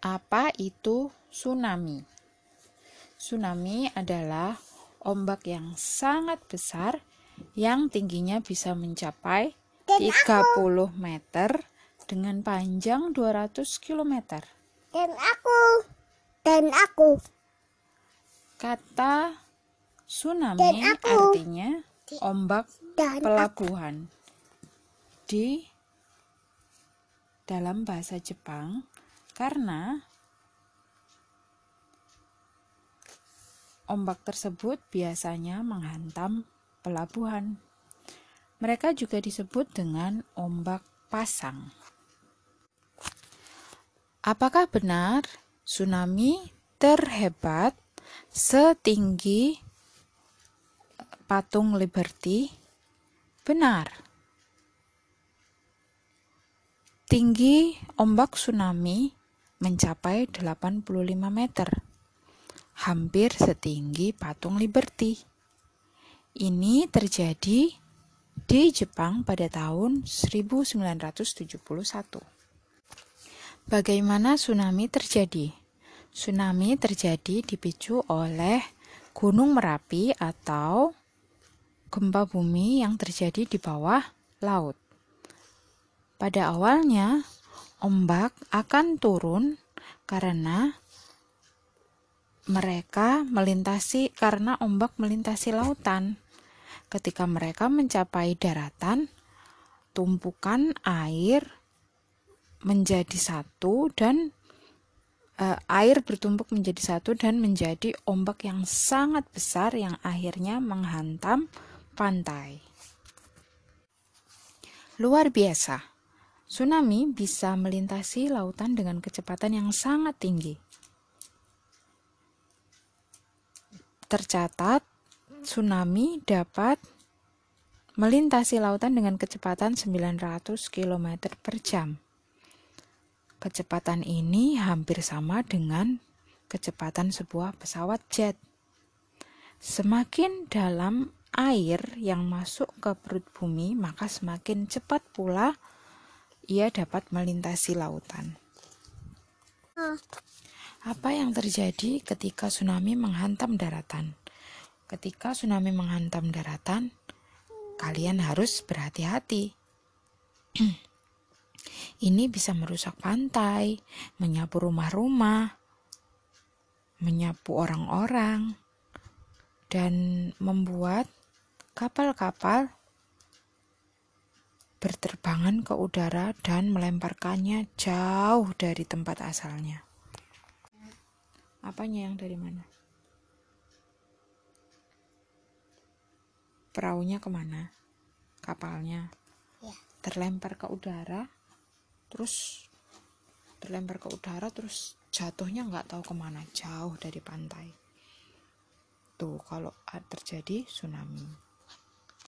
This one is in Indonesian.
Apa itu tsunami? Tsunami adalah ombak yang sangat besar yang tingginya bisa mencapai 30 meter dengan panjang 200 km. Dan aku. Dan aku. Kata tsunami Dan aku. artinya ombak Dan pelabuhan. Di dalam bahasa Jepang karena ombak tersebut biasanya menghantam pelabuhan. Mereka juga disebut dengan ombak pasang. Apakah benar tsunami terhebat setinggi patung Liberty? Benar. Tinggi ombak tsunami mencapai 85 meter, hampir setinggi patung Liberty. Ini terjadi di Jepang pada tahun 1971. Bagaimana tsunami terjadi? Tsunami terjadi dipicu oleh gunung Merapi atau gempa bumi yang terjadi di bawah laut. Pada awalnya, ombak akan turun karena mereka melintasi karena ombak melintasi lautan. Ketika mereka mencapai daratan, tumpukan air menjadi satu dan uh, air bertumpuk menjadi satu dan menjadi ombak yang sangat besar yang akhirnya menghantam pantai. Luar biasa. Tsunami bisa melintasi lautan dengan kecepatan yang sangat tinggi. Tercatat, tsunami dapat melintasi lautan dengan kecepatan 900 km per jam. Kecepatan ini hampir sama dengan kecepatan sebuah pesawat jet. Semakin dalam air yang masuk ke perut bumi, maka semakin cepat pula ia dapat melintasi lautan. Apa yang terjadi ketika tsunami menghantam daratan? Ketika tsunami menghantam daratan, kalian harus berhati-hati. Ini bisa merusak pantai, menyapu rumah-rumah, menyapu orang-orang, dan membuat kapal-kapal berterbangan ke udara dan melemparkannya jauh dari tempat asalnya. Apanya yang dari mana? Perahunya ke mana? Kapalnya Ya. terlempar ke udara terus terlempar ke udara terus jatuhnya nggak tahu ke mana jauh dari pantai tuh kalau terjadi tsunami